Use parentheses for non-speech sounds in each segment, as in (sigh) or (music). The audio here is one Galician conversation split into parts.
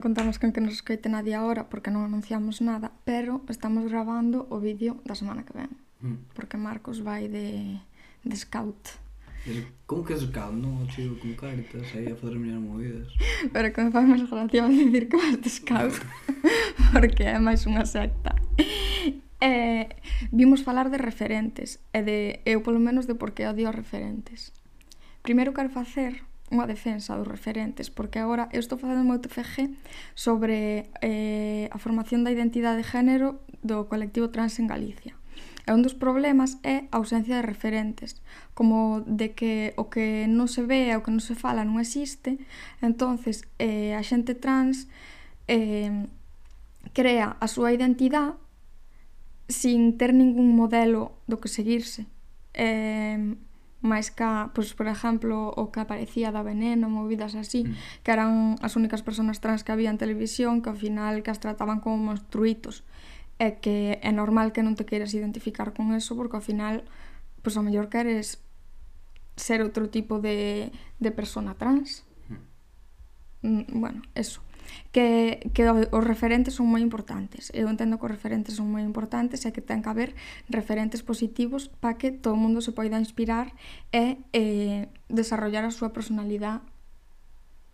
Contamos con que nos escoite nadie agora porque non anunciamos nada, pero estamos grabando o vídeo da semana que ven. Mm. Porque Marcos vai de, de scout. Como que scout? Non, chico, con cartas, aí a fazer miñas movidas. (laughs) Pero que me fai máis gracia dicir que vas de scout, (laughs) porque é máis unha secta. (laughs) Eh, vimos falar de referentes, e de, eu polo menos de por que odio referentes. Primeiro quero facer unha defensa dos referentes, porque agora eu estou facendo moito FG sobre eh, a formación da identidade de género do colectivo trans en Galicia. E un dos problemas é a ausencia de referentes, como de que o que non se ve e o que non se fala non existe, entonces eh, a xente trans eh, crea a súa identidade sin ter ningún modelo do que seguirse. Eh, máis ca, pois, por exemplo, o que aparecía da veneno, movidas así, mm. que eran as únicas personas trans que había en televisión, que ao final que as trataban como monstruitos. E que é normal que non te queiras identificar con eso, porque ao final, pois ao mellor queres ser outro tipo de, de persona trans. Mm, mm bueno, eso que, que os referentes son moi importantes. Eu entendo que os referentes son moi importantes e que ten que haber referentes positivos para que todo o mundo se poida inspirar e eh, desarrollar a súa personalidade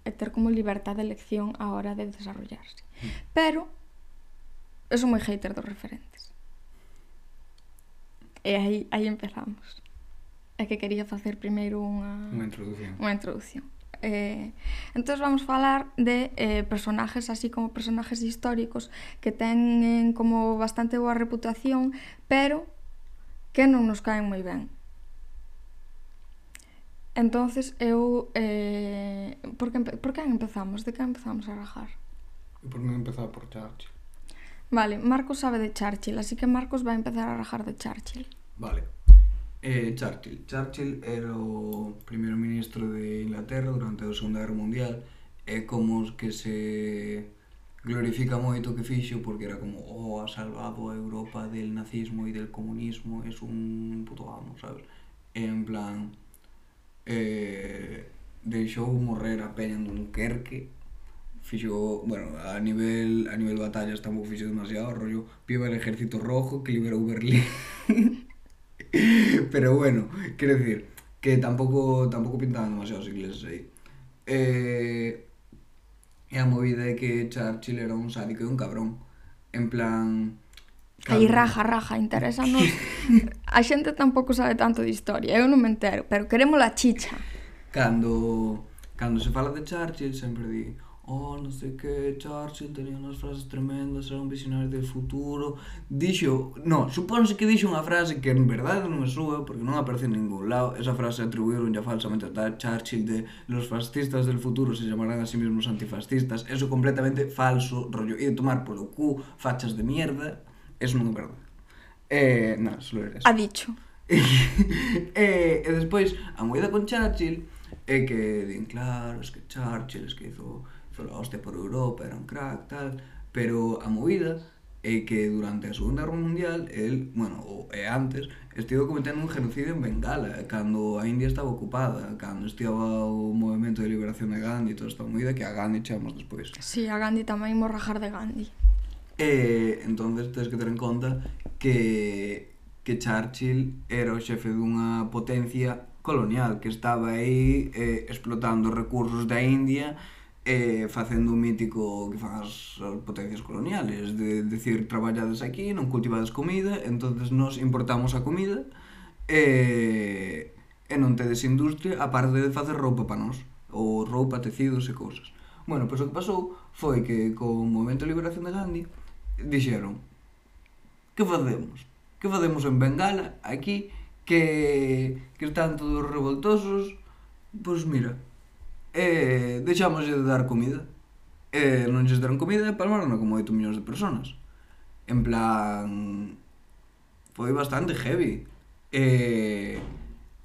e ter como libertad de elección a hora de desarrollarse. Mm. Pero, eu sou moi hater dos referentes. E aí, aí empezamos. É que quería facer primeiro unha... Unha introdución. Unha introdución. Eh, entón vamos falar de eh, personajes así como personajes históricos que ten como bastante boa reputación, pero que non nos caen moi ben. Entonces eu eh, por que por que empezamos? De que empezamos a rajar? Por non empezar por Churchill. Vale, Marcos sabe de Churchill, así que Marcos vai empezar a rajar de Churchill. Vale. Eh, Churchill. Churchill era o primeiro ministro de Inglaterra durante a Segunda Guerra Mundial e como que se glorifica moito o que fixo porque era como, oh, ha salvado a Europa del nazismo e del comunismo, es un puto amo, sabes? E en plan, eh, deixou morrer a peña en Dunkerque, fixo, bueno, a nivel a nivel batallas tampouco fixo demasiado, rollo, piba el ejército rojo que liberou Berlín. (laughs) (laughs) Pero bueno, quero decir que tampouco tampouco pintaban demasiados ingleses aí. Eh, e a movida é que Churchill era un sádico e un cabrón. En plan... Aí raja, raja, interesanos. a xente tampouco sabe tanto de historia, eu non me entero, pero queremos la chicha. Cando, cando se fala de Churchill sempre di oh, no sé que, Churchill tenía unas frases tremendas, era un visionario del futuro. Dixo, no, supónse que dixo unha frase que en verdade non é súa, porque non aparece en ningún lado. Esa frase atribuíron ya falsamente a Churchill de los fascistas del futuro se llamarán a sí mismos antifascistas. Eso completamente falso, rollo, e tomar polo cu fachas de mierda, eso non é verdade. Eh, non, solo era eso. Ha dicho. e, (laughs) e, e despois, a moeda con Churchill, é que din, claro, es que Churchill es que hizo solo hostia por Europa, era un crack, tal, pero a movida é que durante a Segunda Guerra Mundial el, bueno, o, e antes estivo cometendo un genocidio en Bengala cando a India estaba ocupada cando estiva o movimento de liberación de Gandhi e toda esta movida que a Gandhi chamamos despois Si, sí, a Gandhi tamén morrajar de Gandhi. E entonces tens que ter en conta que que Churchill era o xefe dunha potencia colonial que estaba aí eh, explotando recursos da India eh, facendo un mítico que fan as, as potencias coloniales, de decir traballades aquí, non cultivades comida, entonces nos importamos a comida e, eh, e non tedes industria a parte de facer roupa para nós, ou roupa, tecidos e cousas. Bueno, pois o que pasou foi que co Movimento de Liberación de Gandhi dixeron que facemos? Que facemos en Bengala, aquí, que, que están todos revoltosos? Pois mira, Eh, e deixámoslle de dar comida. E non lles deron comida e palmaron como 8 millóns de personas. En plan... Foi bastante heavy. E,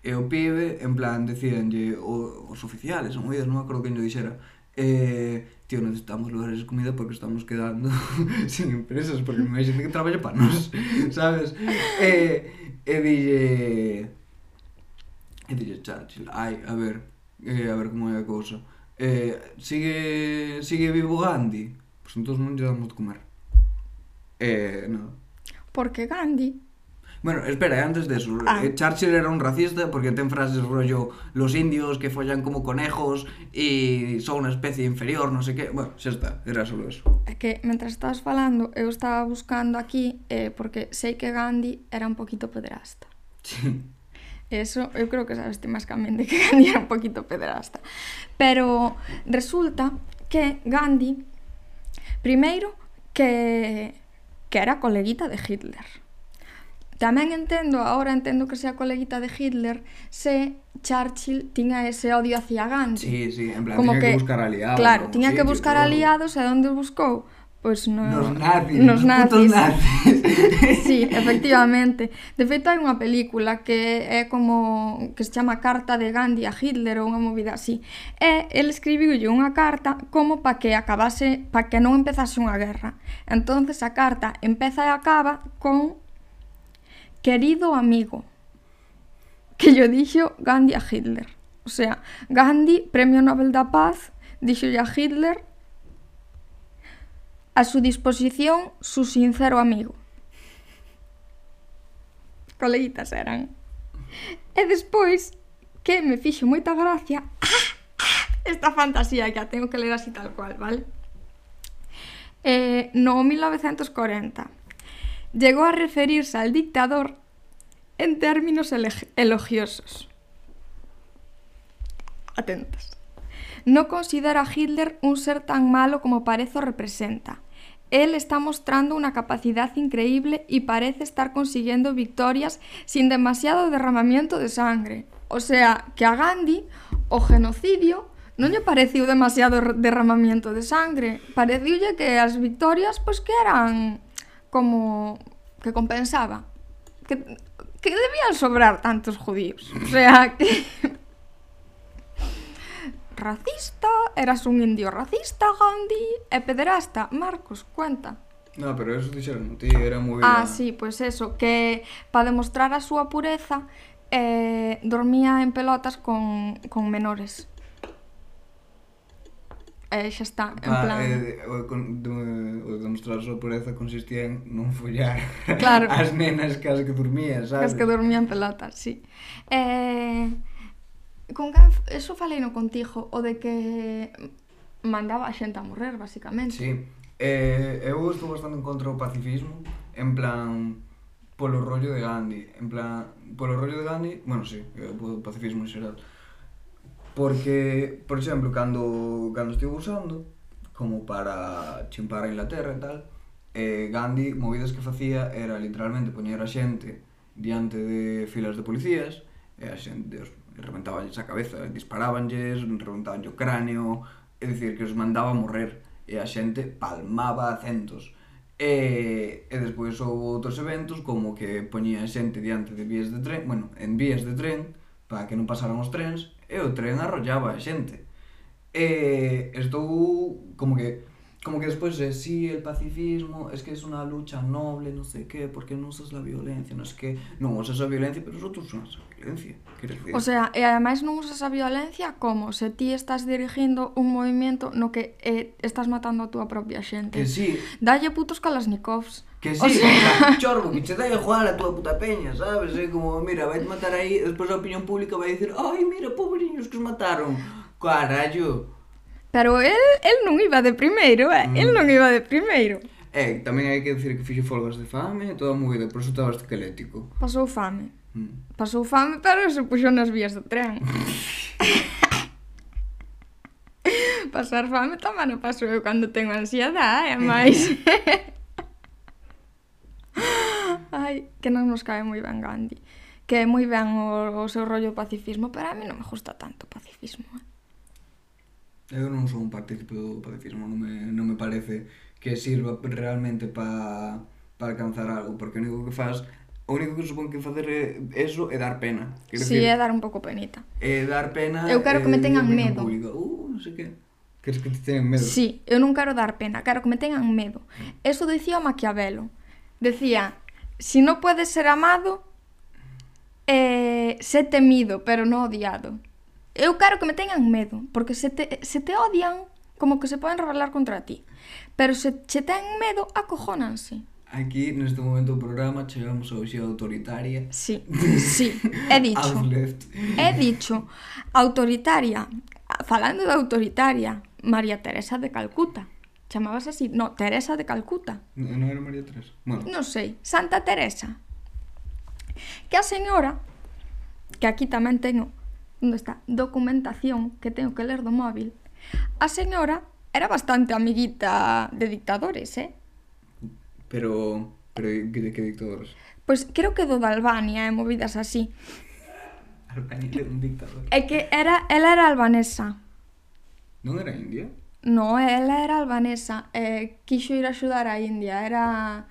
e o pibe, en plan, decíanlle os oficiales, ou moidas, non me acordo quen lle dixera, eh, tío, necesitamos lugares de comida porque estamos quedando (laughs) sin empresas, porque non hai xente que traballa para nós, (laughs) sabes? E, e dille... E dille Churchill, ai, a ver, eh, a ver como é a cousa. Eh, sigue, sigue vivo Gandhi? Pois entón non lle damos de comer. Eh, nada. Porque Gandhi Bueno, espera, e antes de eso, Ah. eh, Churchill era un racista porque ten frases rollo los indios que follan como conejos y son una especie inferior, no sé qué. Bueno, xa está, era solo eso. É que, mentre estabas falando, eu estaba buscando aquí, eh, porque sei que Gandhi era un poquito pederasta. Sí. Eso eu creo que sabes ti máis que a min de que (laughs) Gandhi era un poquito pedrasta. Pero resulta que Gandhi, primeiro, que, que era coleguita de Hitler. Tamén entendo, ahora entendo que sea coleguita de Hitler, se Churchill tiña ese odio hacia Gandhi. Sí, sí, en plan, Como tiña que, que buscar aliados. Claro, tiña que buscar aliados, e onde os buscou? pois no, nos nazis, nos, nos nazis. nazis. (laughs) sí, efectivamente. De feito, hai unha película que é como que se chama Carta de Gandhi a Hitler ou unha movida así. E el escribiulle unha carta como para que acabase, para que non empezase unha guerra. Entonces a carta empeza e acaba con Querido amigo, que yo dixo Gandhi a Hitler. O sea, Gandhi, Premio Nobel da Paz, dixo a Hitler A su disposición, su sincero amigo. Coleguitas eran. E despois, que me fixo moita gracia, (laughs) esta fantasía que a tengo que ler así tal cual, vale? Eh, no 1940 llegó a referirse al dictador en términos elogiosos. Atentas no considera a Hitler un ser tan malo como parece o representa. Él está mostrando una capacidad increíble y parece estar consiguiendo victorias sin demasiado derramamiento de sangre. O sea, que a Gandhi o genocidio non lle pareciu demasiado derramamiento de sangre. Pareciulle que as victorias pois que eran como que compensaba. Que, que debían sobrar tantos judíos. O sea, que racista, eras un indio racista, Gandhi, e pederasta, Marcos, cuenta. No, pero eso dixeron, ti era moi... Ah, sí, pois pues eso, que para demostrar a súa pureza eh, dormía en pelotas con, con menores. E eh, xa está, en ah, plan... Eh, o, con, de, o demostrar a súa pureza consistía en non follar claro. (laughs) as nenas que as que dormía, sabes? Que as que dormían pelotas, sí. Eh, con can... eso falei no contigo, o de que mandaba a xente a morrer, basicamente. Sí, eh, eu estou bastante en contra do pacifismo, en plan, polo rollo de Gandhi, en plan, polo rollo de Gandhi, bueno, sí, eh, polo pacifismo en xeral, porque, por exemplo, cando, cando estivo usando, como para chimpar a Inglaterra e tal, eh, Gandhi, movidas que facía era literalmente poñer a xente diante de filas de policías, e a xente, os reventábanlles a cabeza, disparábanlles, reventabanlle o cráneo, é dicir, que os mandaba morrer e a xente palmaba a centos. E, e despois houve outros eventos como que poñía xente diante de vías de tren, bueno, en vías de tren para que non pasaran os trens e o tren arrollaba a xente. E estou como que como que después de sí, el pacifismo es que es una lucha noble, no sé qué, porque non usas la violencia, no sé qué, non usas a violencia, pero nosotros usamos a violencia, quero decir. O sea, eh, e ademais non usas a violencia como se ti estás dirigindo un movimento no que eh, estás matando a túa propia xente. Que sí. Dalle putos kalashnikovs. Que sí, o sea... (laughs) chorbo, que che dai a jugar a túa puta peña, sabes? É como, mira, vai matar aí, despois a opinión pública vai dicir, ai, mira, pobriños que os mataron. Carallo. Pero el, el non iba de primeiro, eh? Mm. El non iba de primeiro. Eh, tamén hai que dicir que fixe folgas de fame, toda a movida, por eso estaba esquelético. Pasou fame. Mm. Pasou fame, pero se puxo nas vías do tren. (laughs) Pasar fame tamén o paso eu cando tengo ansiedade, eh? máis... (laughs) Ai, que non nos cae moi ben Gandhi. Que é moi ben o, o seu rollo pacifismo, pero a mí non me gusta tanto o pacifismo. Eh? Eu non son partícipe do pacifismo, non me, non me parece que sirva realmente para pa alcanzar algo, porque o único que faz o único que supón que facer é eso é dar pena. Quero sí, decir, é dar un pouco penita. É dar pena... Eu quero que me tengan medo. Público. Uh, non sei que... Queres que te tengan medo? Sí, eu non quero dar pena, quero que me tengan medo. Eso decía Maquiavelo. Decía, si no puedes ser amado, eh, sé temido, pero no odiado eu quero que me teñan medo, porque se te, se te odian, como que se poden rebelar contra ti. Pero se che ten medo, acojónanse. Aquí, neste momento do programa, chegamos ao xe autoritaria. Sí, sí, he (laughs) dicho. he dicho, autoritaria, falando de autoritaria, María Teresa de Calcuta. Chamabas así? No, Teresa de Calcuta. Non no era María Teresa? Bueno. Non sei, Santa Teresa. Que a señora, que aquí tamén teño onde está documentación que teño que ler do móvil, a señora era bastante amiguita de dictadores, eh? Pero, pero de que dictadores? Pois pues creo que do de Albania e eh, movidas así. Albania era un dictador. É que era, ela era albanesa. Non era india? No, ela era albanesa. Eh, quixo ir a axudar a India. Era,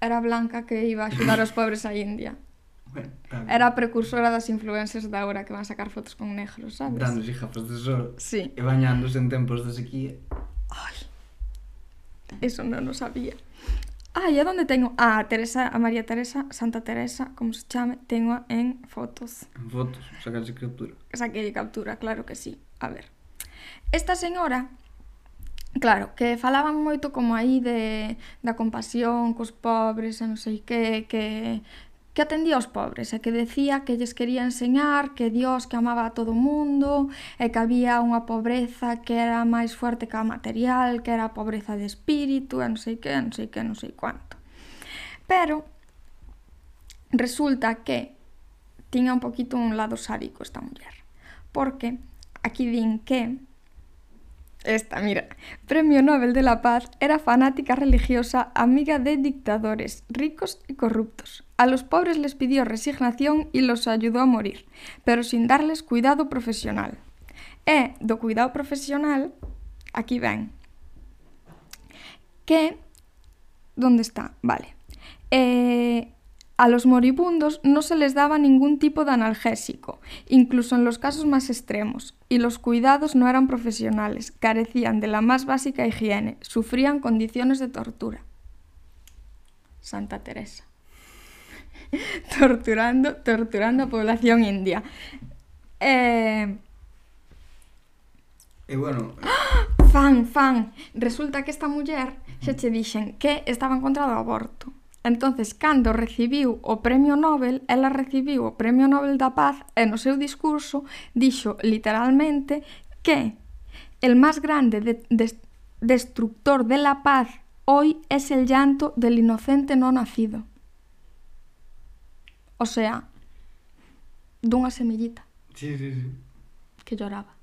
era blanca que iba a axudar os pobres a India. (laughs) Ben, ben. Era a precursora das influencers da hora que van sacar fotos con negros, sabes? Dándose gafas de sol sí. e bañándose en tempos de sequía. Ai, eso non o sabía. Ah, e onde teño? Ah, a Teresa, a María Teresa, Santa Teresa, como se chame, teño en fotos. En fotos, sacaxe captura. Saquei captura, claro que sí. A ver. Esta señora, claro, que falaban moito como aí de da compasión cos pobres, e non sei que, que que atendía aos pobres e que decía que lles quería enseñar que Dios que amaba a todo o mundo e que había unha pobreza que era máis fuerte que a material, que era a pobreza de espírito e non sei que, non sei que, non sei cuánto. Pero resulta que tiña un poquito un lado sádico esta muller, porque aquí din que Esta, mira, Premio Nobel de la Paz, era fanática religiosa, amiga de dictadores, ricos y corruptos. A los pobres les pidió resignación y los ayudó a morir, pero sin darles cuidado profesional. E do cuidado profesional, aquí ven, que... ¿Dónde está? Vale. Eh, a los moribundos no se les daba ningún tipo de analgésico, incluso en los casos más extremos, y los cuidados no eran profesionales, carecían de la más básica higiene, sufrían condiciones de tortura. Santa Teresa. (laughs) torturando, torturando a población india. Eh, E bueno, fan, fan. Resulta que esta muller xa che dixen que estaba en contra do aborto. Entonces, cando recibiu o Premio Nobel, ela recibiu o Premio Nobel da Paz e no seu discurso dixo literalmente que el más grande de, de, destructor de la paz hoy es el llanto del inocente no nacido. O sea, dunha semillita. Sí, sí, sí. Que lloraba.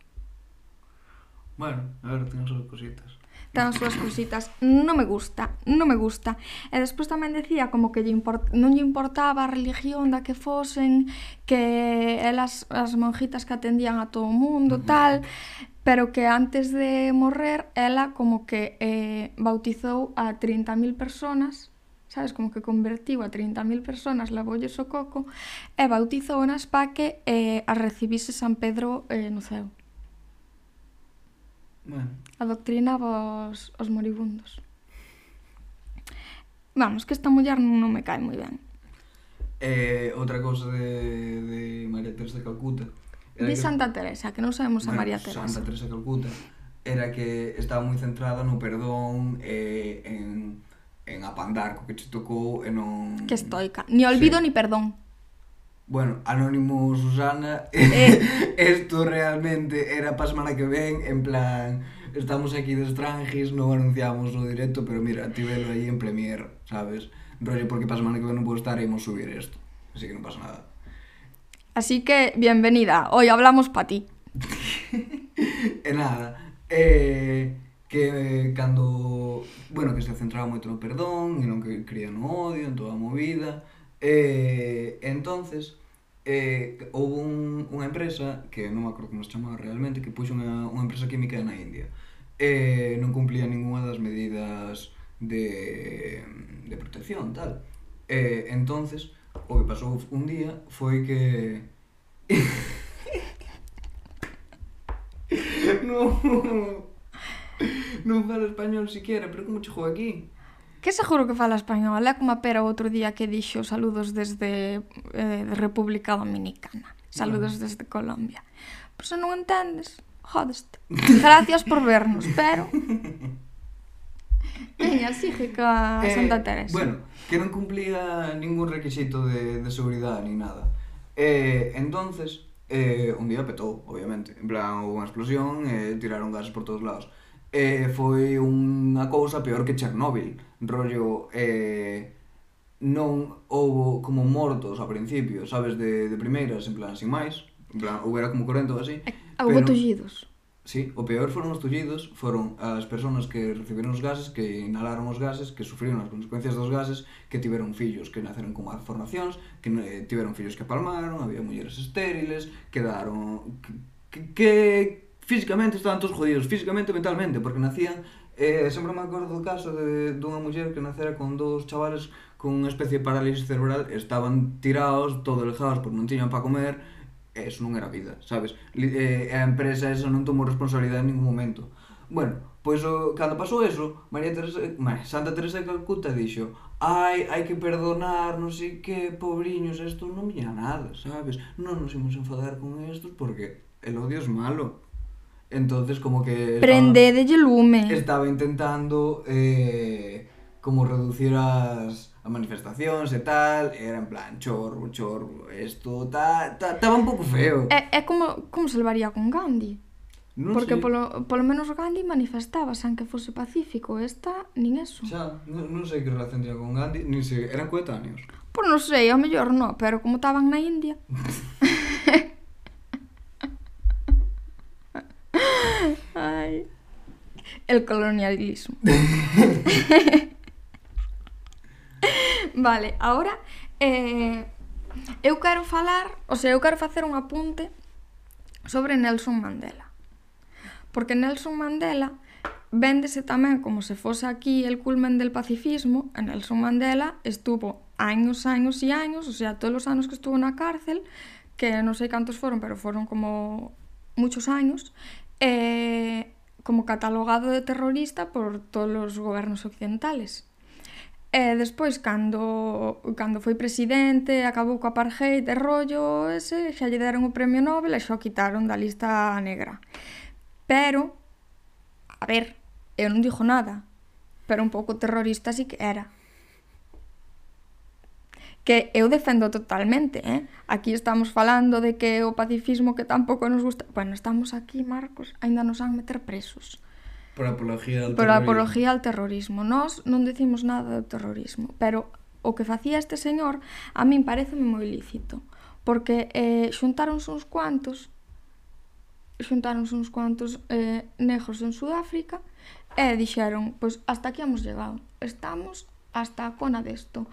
Bueno, a ver, ten sus cositas ten as súas cousitas, non me gusta, non me gusta. E despois tamén decía como que lle import, non lle importaba a religión da que fosen, que elas as monjitas que atendían a todo o mundo, tal, pero que antes de morrer ela como que eh, bautizou a 30.000 personas sabes, como que convertiu a 30.000 personas, lavoulles o coco, e bautizou nas pa que eh, a recibise San Pedro eh, no ceo. Bueno. Adoctrinaba os, os moribundos. Vamos, que esta muller non me cae moi ben. Eh, outra cousa de, de María Teresa de Calcuta. Era de que, Santa Teresa, que non sabemos bueno, a María Teresa. Santa Teresa de Calcuta era que estaba moi centrada no perdón e eh, en, en apandar co que che tocou e non... Que estoica. Ni olvido sí. ni perdón. Bueno, Anónimo Susana, Eh. (laughs) esto realmente era pa semana que ven, en plan, estamos aquí de estranjis, non anunciamos o directo, pero mira, ti velo aí en Premiere, sabes? Rollo, porque pa semana que ven non puedo estar imos subir isto, así que non pasa nada. Así que, bienvenida. Hoy hablamos pa ti. (laughs) E nada, eh, que cando, bueno, que se centraba moito no perdón e non que cría no odio, en toda a movida, Eh, entonces eh, houve un, unha empresa que non me acordo como se chamaba realmente que puxo unha, unha empresa química na India. Eh, non cumplía ninguna das medidas de, de protección tal. Eh, entonces o que pasou un día foi que (laughs) non non fala español siquiera pero como chegou aquí? Que seguro que fala español, é como a Pera outro día que dixo saludos desde eh, de República Dominicana, saludos desde Colombia. Pero se non entendes, jodeste. Gracias por vernos, pero... (laughs) Veña, sigue ca eh, Santa Teresa. Bueno, que non cumplía ningún requisito de, de seguridade ni nada. Eh, entonces, eh, un día petou, obviamente. En plan, houve unha explosión, eh, tiraron gases por todos lados eh, foi unha cousa peor que Chernóbil. Rollo eh, non houbo como mortos ao principio sabes, de, de primeiras, en plan, sin máis. En plan, houbera como 40 ou así eh, houbo tullidos. Sí, o peor foron os tullidos, foron as persoas que recibiron os gases, que inhalaron os gases, que sufriron as consecuencias dos gases, que tiveron fillos que naceron con malformacións, que eh, tiveron fillos que palmaron, había mulleres estériles, quedaron... que, que físicamente estaban todos jodidos, físicamente e mentalmente, porque nacían, eh, sempre me acordo do caso de, dunha muller que nacera con dous chavales con unha especie de parálisis cerebral, estaban tirados, todo lejados, porque non tiñan para comer, e eso non era vida, sabes? Eh, a empresa esa non tomou responsabilidade en ningún momento. Bueno, pois o, cando pasou eso, María Teresa, María, Santa Teresa de Calcuta dixo Ai, hai que perdonar, non sei que, pobriños, isto non viña nada, sabes? Non nos imos enfadar con estos porque el odio es malo, Entonces como que... Prendedelle lume. Estaba intentando eh, como reducir as, a manifestacións e tal, era en plan chorro, chorro, esto, ta, ta, estaba un pouco feo. Eh, é, é como, como se levaría con Gandhi. Non Porque sei. polo, polo menos Gandhi manifestaba, san que fose pacífico, esta, nin eso. Xa, non, non sei que relación tiña con Gandhi, nin sei, eran coetáneos. Pois non sei, ao mellor non, pero como estaban na India... (laughs) el colonialismo. (laughs) vale, ahora eh, eu quero falar, o sea, eu quero facer un apunte sobre Nelson Mandela. Porque Nelson Mandela véndese tamén como se fose aquí el culmen del pacifismo, e Nelson Mandela estuvo años, años e años, o sea, todos os anos que estuvo na cárcel, que non sei cantos foron, pero foron como muchos años, eh, como catalogado de terrorista por todos os gobernos occidentales. E despois, cando, cando foi presidente, acabou co apartheid e rollo ese, xa lle deron o premio Nobel e xa o quitaron da lista negra. Pero, a ver, eu non dixo nada, pero un pouco terrorista sí que era que eu defendo totalmente, eh? Aquí estamos falando de que o pacifismo que tampouco nos gusta... Bueno, estamos aquí, Marcos, aínda nos han meter presos. Por apología ao terrorismo. Por apología ao terrorismo. Nós non decimos nada do terrorismo, pero o que facía este señor a min pareceme moi lícito, porque eh, xuntáronse uns cuantos xuntáronse uns cuantos eh, negros en Sudáfrica e dixeron, pois hasta aquí hemos llegado, estamos hasta a cona desto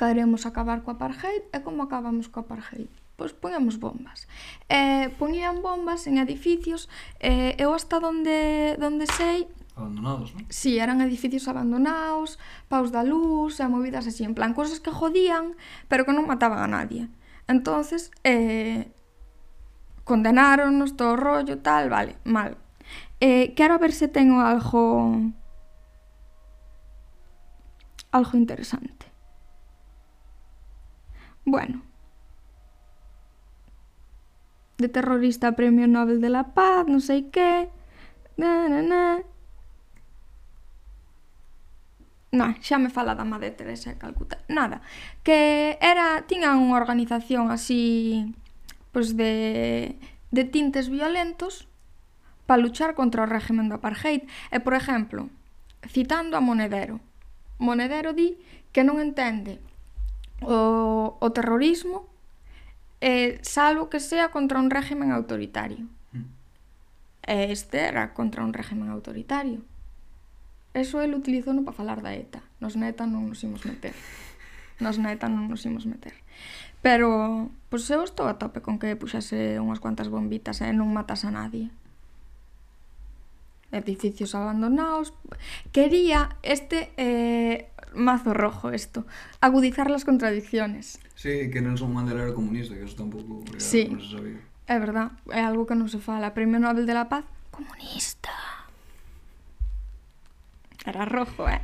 queremos acabar co apartheid e como acabamos co apartheid? Pois poñemos bombas. Eh, poñían bombas en edificios, eh, eu hasta donde, donde sei, abandonados, non? Si, sí, eran edificios abandonados, paus da luz, e movidas así, en plan, cosas que jodían, pero que non mataban a nadie. Entonces, eh, condenáronos todo o rollo, tal, vale, mal. Eh, quero ver se tengo algo... algo interesante. Bueno. De terrorista a Premio Nobel de la Paz, non sei que. Na, na, na. Non, xa me fala da Madre Teresa de Calcuta. Nada, que era, tiña unha organización así, pois de, de tintes violentos para luchar contra o régimen do apartheid. E, por exemplo, citando a Monedero. Monedero di que non entende o, o terrorismo, eh, salvo que sea contra un régimen autoritario. Mm. E este era contra un régimen autoritario. Eso el utilizou no para falar da ETA. Nos na ETA non nos imos meter. Nos na ETA non nos imos meter. Pero, pois eu estou a tope con que puxase unhas cuantas bombitas e eh? non matas a nadie. Edificios abandonados. Quería este eh, mazo rojo esto, agudizar las contradicciones. Sí, que Nelson Mandela era comunista, que eso tampouco era, Sí. non se sabía. É verdad, é algo que non se fala. Premio Nobel de la Paz, comunista. Era rojo, eh?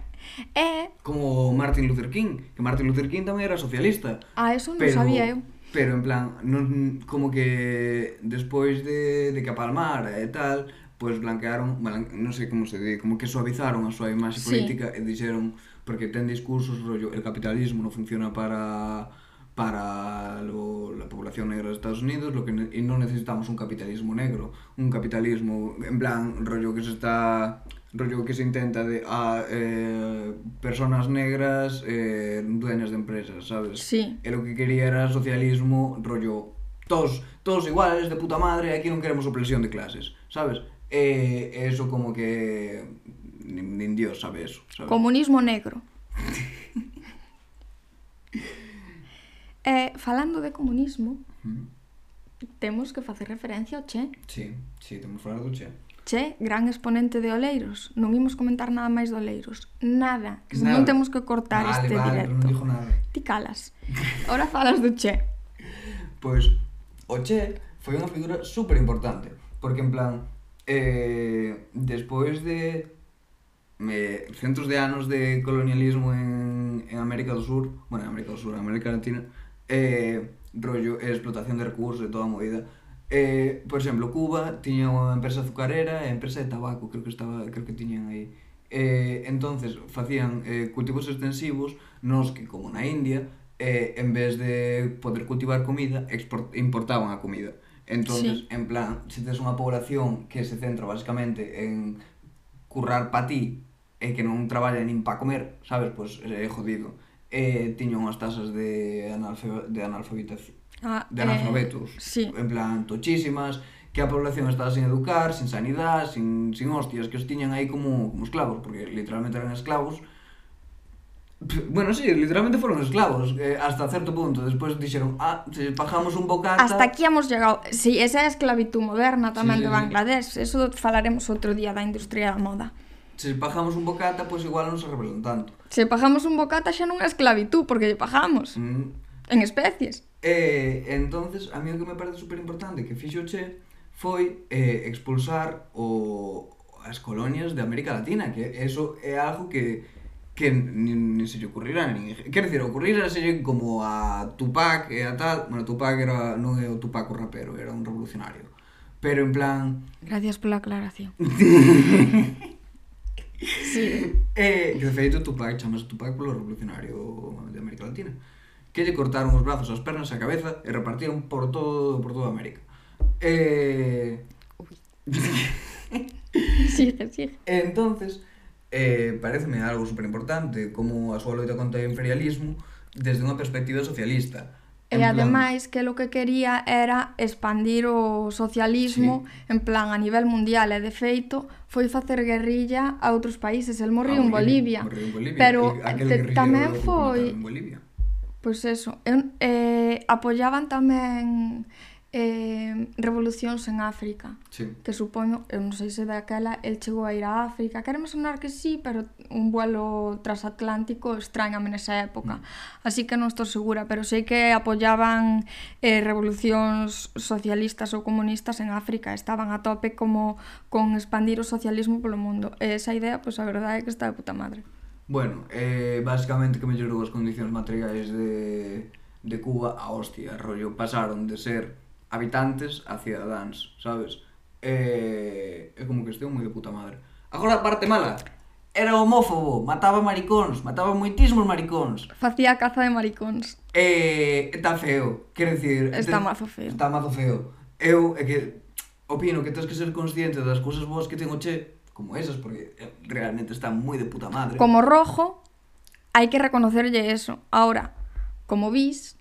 E, Como Martin Luther King, que Martin Luther King tamén era socialista. a eso non Pero- sabía eu. Pero en plan, non, como que despois de, de que apalmara e tal, pois blanquearon, non sei como se di, como que suavizaron a súa imaxe sí. política e dixeron porque ten discursos rollo el capitalismo non funciona para para lo, la población negra de Estados Unidos, lo que ne, y no necesitamos un capitalismo negro, un capitalismo en plan rollo que se está rollo que se intenta de a ah, eh, personas negras eh, dueñas de empresas, sabes? Sí. E lo que quería era socialismo rollo todos todos iguales de puta madre, aquí non queremos opresión de clases, sabes? E eso como que nin, nin Dios sabe eso. Sabe? Comunismo negro. (laughs) eh, falando de comunismo, mm. temos que facer referencia ao Che. Sí, sí, temos que falar do Che. Che, gran exponente de Oleiros. Non imos comentar nada máis de Oleiros. Nada. nada. Non temos que cortar vale, este vale, directo. Non dijo nada. Ti calas. Ora falas do Che. (laughs) Pois, pues, o Che foi unha figura super importante. Porque, en plan, Eh, despois de me, centos de anos de colonialismo en, en América do Sur, bueno, en América do Sur, en América Latina, eh, rollo, explotación de recursos e toda a movida, Eh, por exemplo, Cuba tiña unha empresa azucarera e empresa de tabaco, creo que estaba, creo que tiñan aí. Eh, entonces facían eh, cultivos extensivos nos que como na India eh, en vez de poder cultivar comida export, importaban a comida Entonces, sí. en plan, se tes unha población que se centra basicamente en currar pa ti e que non traballa nin pa comer, sabes, pois pues, eh, é jodido. E tiña unhas tasas de, analfe de analfabetación ah, de eh, analfabetos, eh, sí. en plan tochísimas, que a población estaba sin educar, sin sanidade, sin, sin hostias, que os tiñan aí como, como esclavos, porque literalmente eran esclavos, Bueno, sí, literalmente foron esclavos eh, hasta certo punto. Despois dixeron, ah, se bajamos un bocata... Hasta aquí hemos llegado. Sí, esa é a esclavitud moderna tamén sí, de Bangladesh. Sí. Eso falaremos outro día da industria da moda. Se bajamos un bocata, pois pues igual non se rebelan tanto. Se bajamos un bocata xa non é esclavitud, porque lle bajamos. Mm. En especies. E eh, entonces, a mí o que me parece super importante que fixo Che foi eh, expulsar o, as colonias de América Latina, que eso é algo que que ni, ni se lle ocurrirá ni, Quer dicir, ocurrirá se como a Tupac e a tal, bueno, Tupac era non é o Tupac o rapero, era un revolucionario. Pero en plan Gracias pola aclaración. (laughs) sí. Eh, que de feito Tupac chamas Tupac polo revolucionario de América Latina que lle cortaron os brazos, as pernas, a cabeza e repartieron por todo por toda América. Eh... Uy. (laughs) sigue, sigue. Entonces, eh, pareceme algo super importante como a súa loita contra o imperialismo desde unha perspectiva socialista. En e plan... ademais que lo que quería era expandir o socialismo sí. en plan a nivel mundial e de feito foi facer guerrilla a outros países, el morriu ah, en Bolivia, morriu en Bolivia. pero te, tamén foi Pois pues eso, eu, eh, apoyaban tamén eh, revolucións en África sí. que supoño, eu non sei se daquela el chegou a ir a África. Quereme sonar que sí, pero un vuelo transatlántico extrañame nesa época. Mm. así que non estou segura pero sei que apoyaban eh, revolucións socialistas ou comunistas en África. Estaban a tope como con expandir o socialismo polo mundo. E esa idea, pois pues, a verdade é que está de puta madre. Bueno, eh, basicamente que mellorou as condicións materiais de, de Cuba a hostia, rollo, pasaron de ser habitantes a cidadáns, sabes? E, é como que estou moi de puta madre. Agora a parte mala. Era homófobo, mataba maricóns, mataba moitísimos maricóns. Facía caza de maricóns. E está feo, quero dicir... Está mazo feo. Está mazo feo. Eu é que opino que tens que ser consciente das cousas boas que tengo che, como esas, porque realmente está moi de puta madre. Como rojo, hai que reconocerlle eso. Ahora, como bis...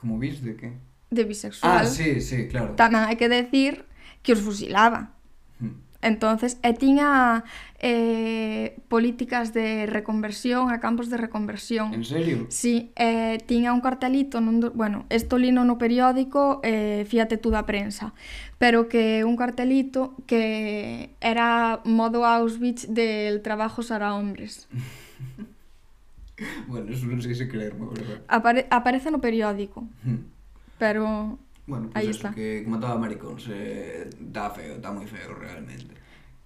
Como bis de que? de ah, bisexual. Ah, sí, sí, claro. Tamén hai que decir que os fusilaba. Hmm. Entonces, e tiña eh, políticas de reconversión, a campos de reconversión. En serio? Sí, eh, tiña un cartelito, nun, do... bueno, esto lino no periódico, eh, fíate tú da prensa, pero que un cartelito que era modo Auschwitz del trabajo para hombres. (laughs) bueno, eso non sei se creerme, verdad. Apare aparece no periódico. Hmm. Pero Bueno, pues aí eso, está. que mataba maricóns eh, está feo, está moi feo realmente.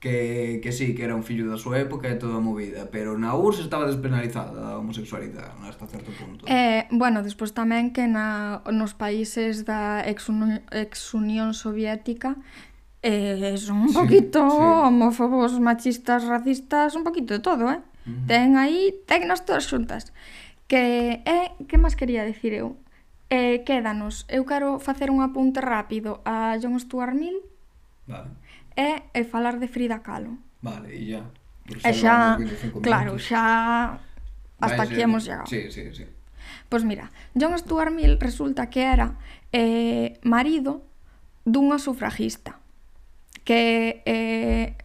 Que, que sí, que era un fillo da súa época e toda a movida, pero na URSS estaba despenalizada a homosexualidade hasta certo punto. Eh, bueno, despois tamén que na, nos países da ex, ex Unión Soviética eh, son un poquito sí, sí. homófobos, machistas, racistas, un poquito de todo, eh? Uh -huh. Ten aí tecnas todas xuntas. Que, eh, que máis quería decir eu? Eh, quédanos, eu quero facer un apunte rápido a John Stuart Mill vale. e, e falar de Frida Kahlo. Vale, e ya. E xa, claro, xa hasta Vai, aquí hemos llegado. Sí, sí, sí. Pois mira, John Stuart Mill resulta que era eh, marido dunha sufragista que eh,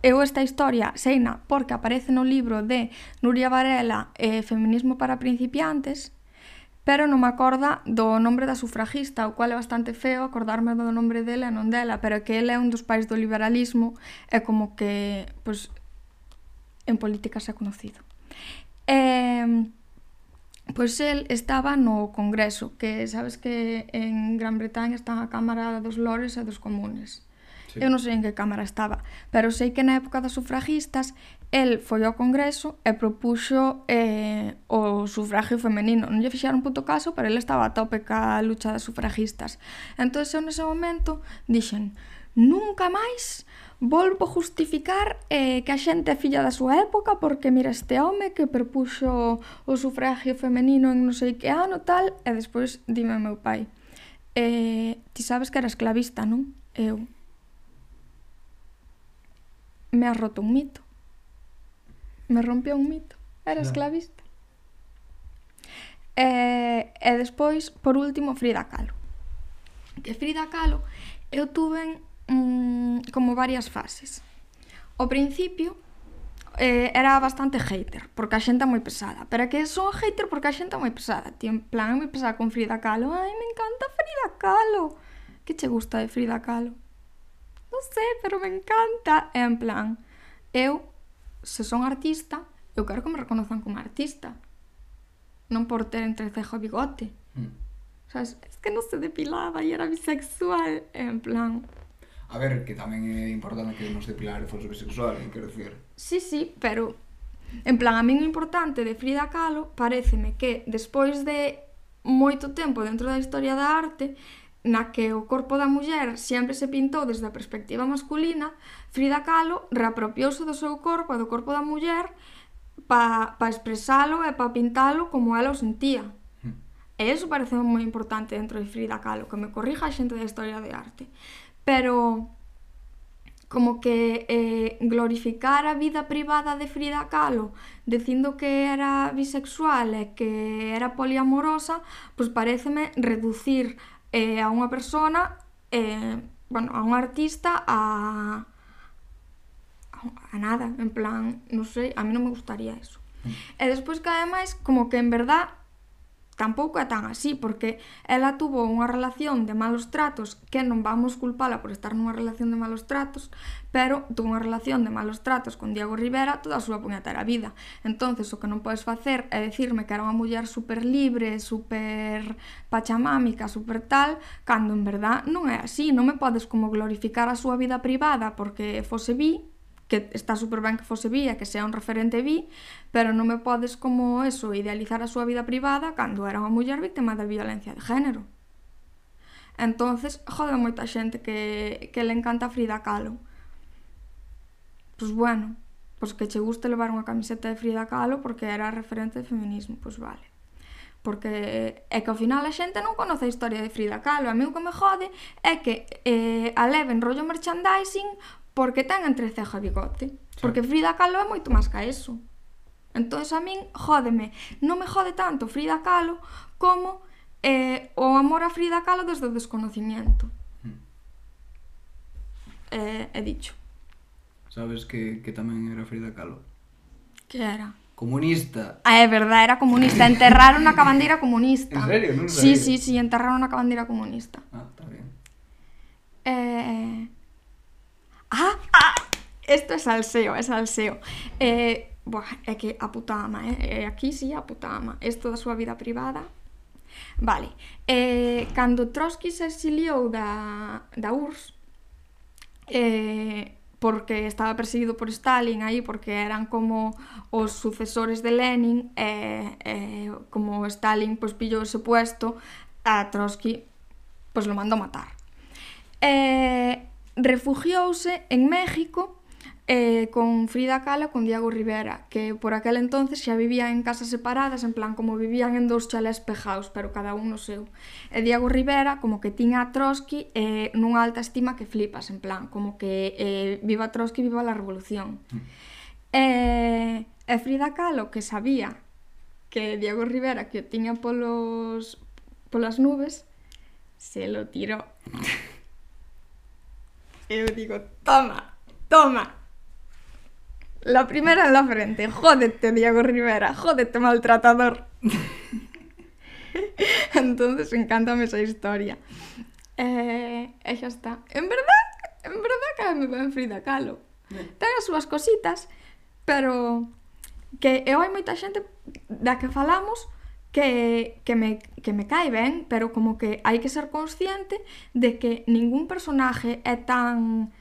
Eu esta historia seina porque aparece no libro de Nuria Varela eh, Feminismo para principiantes pero non me acorda do nombre da sufragista, o cual é bastante feo acordarme do nombre dela e non dela, pero que ele é un dos pais do liberalismo e como que, pois, en política se ha conocido. Eh, Pois el estaba no Congreso, que sabes que en Gran Bretaña está a Cámara dos Lores e dos Comunes. Sí. Eu non sei en que cámara estaba, pero sei que na época das sufragistas el foi ao Congreso e propuxo eh, o sufragio femenino. Non lle fixaron puto caso, pero ele estaba a tope ca lucha das sufragistas. Entón, eu nese momento dixen nunca máis volvo justificar eh, que a xente é filla da súa época porque mira este home que propuxo o sufragio femenino en non sei que ano tal e despois dime meu pai eh, ti sabes que era esclavista, non? Eu me has roto un mito Me rompió un mito. Era esclavista. E, e despois, por último, Frida Kahlo. Que Frida Kahlo eu tuve mm, como varias fases. O principio eh, era bastante hater, porque a xente é moi pesada. Pero é que son hater porque a xente é moi pesada. Tien plan, moi pesada con Frida Kahlo. Ai, me encanta Frida Kahlo. Que che gusta de Frida Kahlo? Non sei, pero me encanta. E en plan, eu se son artista, eu quero que me reconozan como artista. Non por ter entre cejo e bigote. Mm. Sabes? Es que non se depilaba e era bisexual. En plan... A ver, que tamén é importante que nos depilar e fose bisexual, quero dicir. Sí, sí, pero... En plan, a min o importante de Frida Kahlo pareceme que despois de moito tempo dentro da historia da arte na que o corpo da muller sempre se pintou desde a perspectiva masculina, Frida Kahlo reapropiouse do seu corpo e do corpo da muller para pa expresalo e para pintalo como ela o sentía. Hmm. E iso parece moi importante dentro de Frida Kahlo, que me corrija a xente da historia de arte. Pero como que eh, glorificar a vida privada de Frida Kahlo dicindo que era bisexual e que era poliamorosa, pois pareceme reducir eh, a unha persona, eh, bueno, a un artista, a, a nada, en plan, non sei, a mí non me gustaría eso. Mm. E despois que ademais, como que en verdad tampouco é tan así, porque ela tuvo unha relación de malos tratos, que non vamos culpala por estar nunha relación de malos tratos, pero tuvo unha relación de malos tratos con Diego Rivera toda a súa puñetera vida. entonces o que non podes facer é decirme que era unha muller super libre, super pachamámica, super tal, cando en verdad non é así, non me podes como glorificar a súa vida privada porque fose vi que está super ben que fose bi e que sea un referente bi, pero non me podes como eso idealizar a súa vida privada cando era unha muller víctima de violencia de género. Entonces, jode moita xente que, que le encanta Frida Kahlo. Pois bueno, pois que che guste levar unha camiseta de Frida Kahlo porque era referente de feminismo, pois vale. Porque é que ao final a xente non conoce a historia de Frida Kahlo. A mí o que me jode é que eh, a leven rollo merchandising porque ten entre ceja e bigote. Sí. Porque Frida Kahlo é moito máis ca eso. Entón, a min, jódeme. Non me jode tanto Frida Kahlo como eh, o amor a Frida Kahlo desde o desconocimiento. Mm. Eh, he dicho. Sabes que, que tamén era Frida Kahlo? Que era? Comunista. Ah, é verdade, era comunista. Enterraron a cabandeira (laughs) comunista. En serio? Non sabía. Sí, sí, sí, enterraron a cabandeira comunista. Ah, está bien. Eh, ah, ah, esto es salseo, es salseo. Eh, buah, é que a puta ama, eh. eh? aquí sí a puta ama. Esto da súa vida privada. Vale, eh, cando Trotsky se exiliou da, da URSS, eh, porque estaba perseguido por Stalin aí, porque eran como os sucesores de Lenin, e eh, eh, como Stalin pues, pillou ese puesto, a Trotsky pues, lo mandou matar. Eh, refugiouse en México eh, con Frida Kahlo con Diego Rivera, que por aquel entonces xa vivían en casas separadas, en plan como vivían en dous chalés pejaos, pero cada un no seu. E Diego Rivera como que tiña a Trotsky eh, nunha alta estima que flipas, en plan como que eh, viva Trotsky, viva la revolución. Mm. Eh, e Frida Kahlo que sabía que Diego Rivera que o tiña polos polas nubes, se lo tirou. (laughs) Eu digo, toma, toma. La primera en la frente. Jódete, Diego Rivera. Jódete, maltratador. (laughs) Entonces, encántame esa historia. Eh, e xa está. En verdad, en verdad caeme ben Frida Kahlo. Ten as súas cositas, pero que eu hai moita xente da que falamos que, que, me, que me cae ben, pero como que hai que ser consciente de que ningún personaje é tan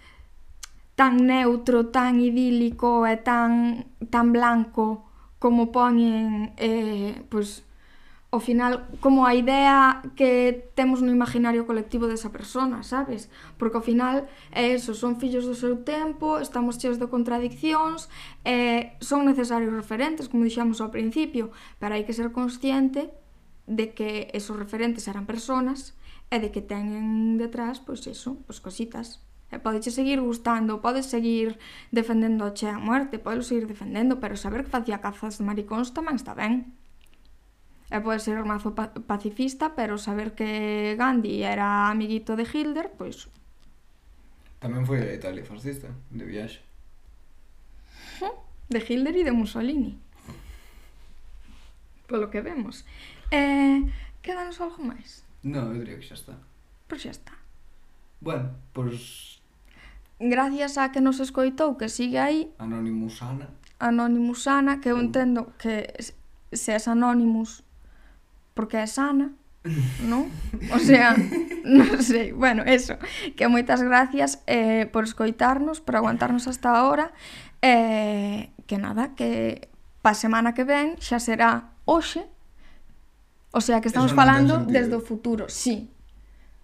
tan neutro, tan idílico e tan tan blanco como poñen eh, pois, ao final, como a idea que temos no imaginario colectivo desa persona, sabes? Porque ao final, é eso, son fillos do seu tempo, estamos cheos de contradiccións, e son necesarios referentes, como dixamos ao principio, pero hai que ser consciente de que esos referentes eran personas e de que teñen detrás, pois eso, pois cositas. E podes seguir gustando, podes seguir defendendo a che a muerte, podes seguir defendendo, pero saber que facía cazas de maricóns tamén está ben. E pode ser un mazo pacifista, pero saber que Gandhi era amiguito de Hitler, pois... Tamén foi a Italia fascista, de viaxe. (laughs) De Hitler e de Mussolini. (laughs) Polo que vemos. Eh, quedanos algo máis? Non, eu diría que xa está. Pois xa está. Bueno, pois... Gracias a que nos escoitou, que sigue aí... Anonymous Ana. Anonymous Ana, que eu uh. entendo que se es Anonymous porque é sana, non? O sea, (laughs) non sei, bueno, eso, que moitas gracias eh, por escoitarnos, por aguantarnos hasta ahora, eh, que nada, que pa semana que ven xa será hoxe, o sea, que estamos falando desde o futuro, sí,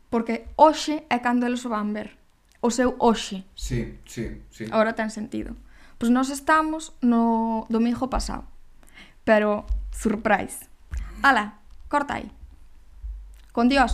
porque hoxe é cando eles o van ver, o seu hoxe. Sí, sí, sí. Ahora ten sentido. Pois nós estamos no domingo pasado, pero surprise. Ala, corta aí. Con Dios.